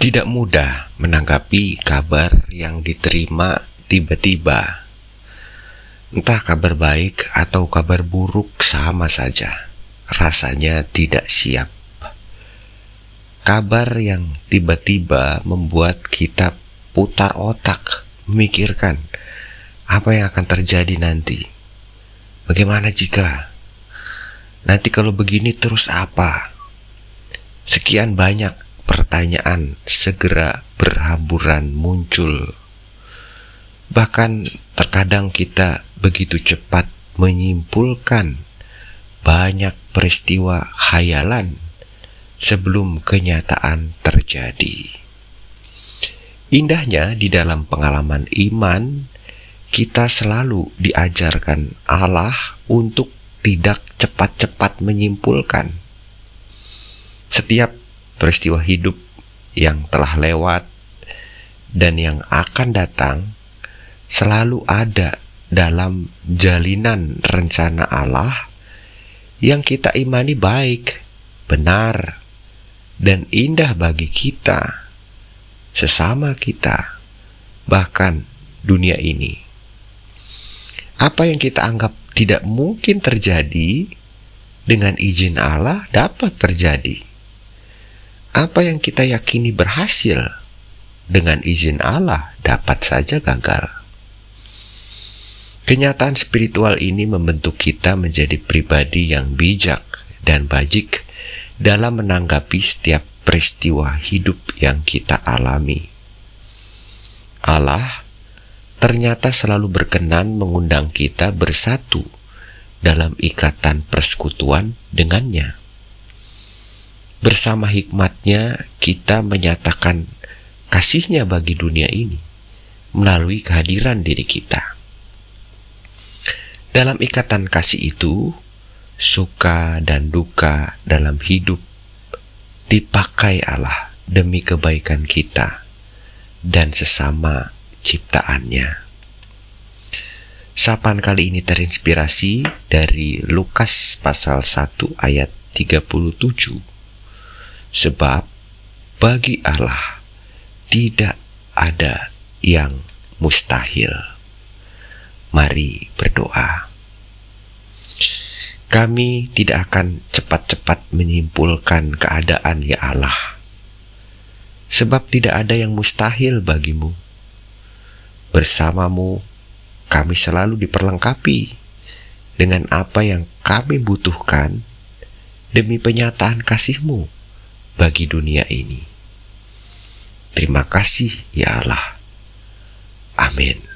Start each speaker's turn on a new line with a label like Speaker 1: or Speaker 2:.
Speaker 1: Tidak mudah menanggapi kabar yang diterima tiba-tiba. Entah kabar baik atau kabar buruk sama saja. Rasanya tidak siap. Kabar yang tiba-tiba membuat kita putar otak, memikirkan apa yang akan terjadi nanti. Bagaimana jika nanti kalau begini terus apa? Sekian banyak pertanyaan segera berhamburan muncul. Bahkan terkadang kita begitu cepat menyimpulkan banyak peristiwa hayalan sebelum kenyataan terjadi. Indahnya di dalam pengalaman iman, kita selalu diajarkan Allah untuk tidak cepat-cepat menyimpulkan. Setiap peristiwa hidup yang telah lewat dan yang akan datang selalu ada dalam jalinan rencana Allah yang kita imani baik, benar, dan indah bagi kita, sesama kita, bahkan dunia ini. Apa yang kita anggap tidak mungkin terjadi, dengan izin Allah dapat terjadi apa yang kita yakini berhasil dengan izin Allah dapat saja gagal. Kenyataan spiritual ini membentuk kita menjadi pribadi yang bijak dan bajik dalam menanggapi setiap peristiwa hidup yang kita alami. Allah ternyata selalu berkenan mengundang kita bersatu dalam ikatan persekutuan dengannya. Bersama hikmatnya kita menyatakan kasihnya bagi dunia ini melalui kehadiran diri kita. Dalam ikatan kasih itu, suka dan duka dalam hidup dipakai Allah demi kebaikan kita dan sesama ciptaannya. Sapan kali ini terinspirasi dari Lukas pasal 1 ayat 37 Sebab bagi Allah tidak ada yang mustahil. Mari berdoa. Kami tidak akan cepat-cepat menyimpulkan keadaan ya Allah. Sebab tidak ada yang mustahil bagimu. Bersamamu kami selalu diperlengkapi dengan apa yang kami butuhkan demi penyataan kasihmu bagi dunia ini. Terima kasih ya Allah. Amin.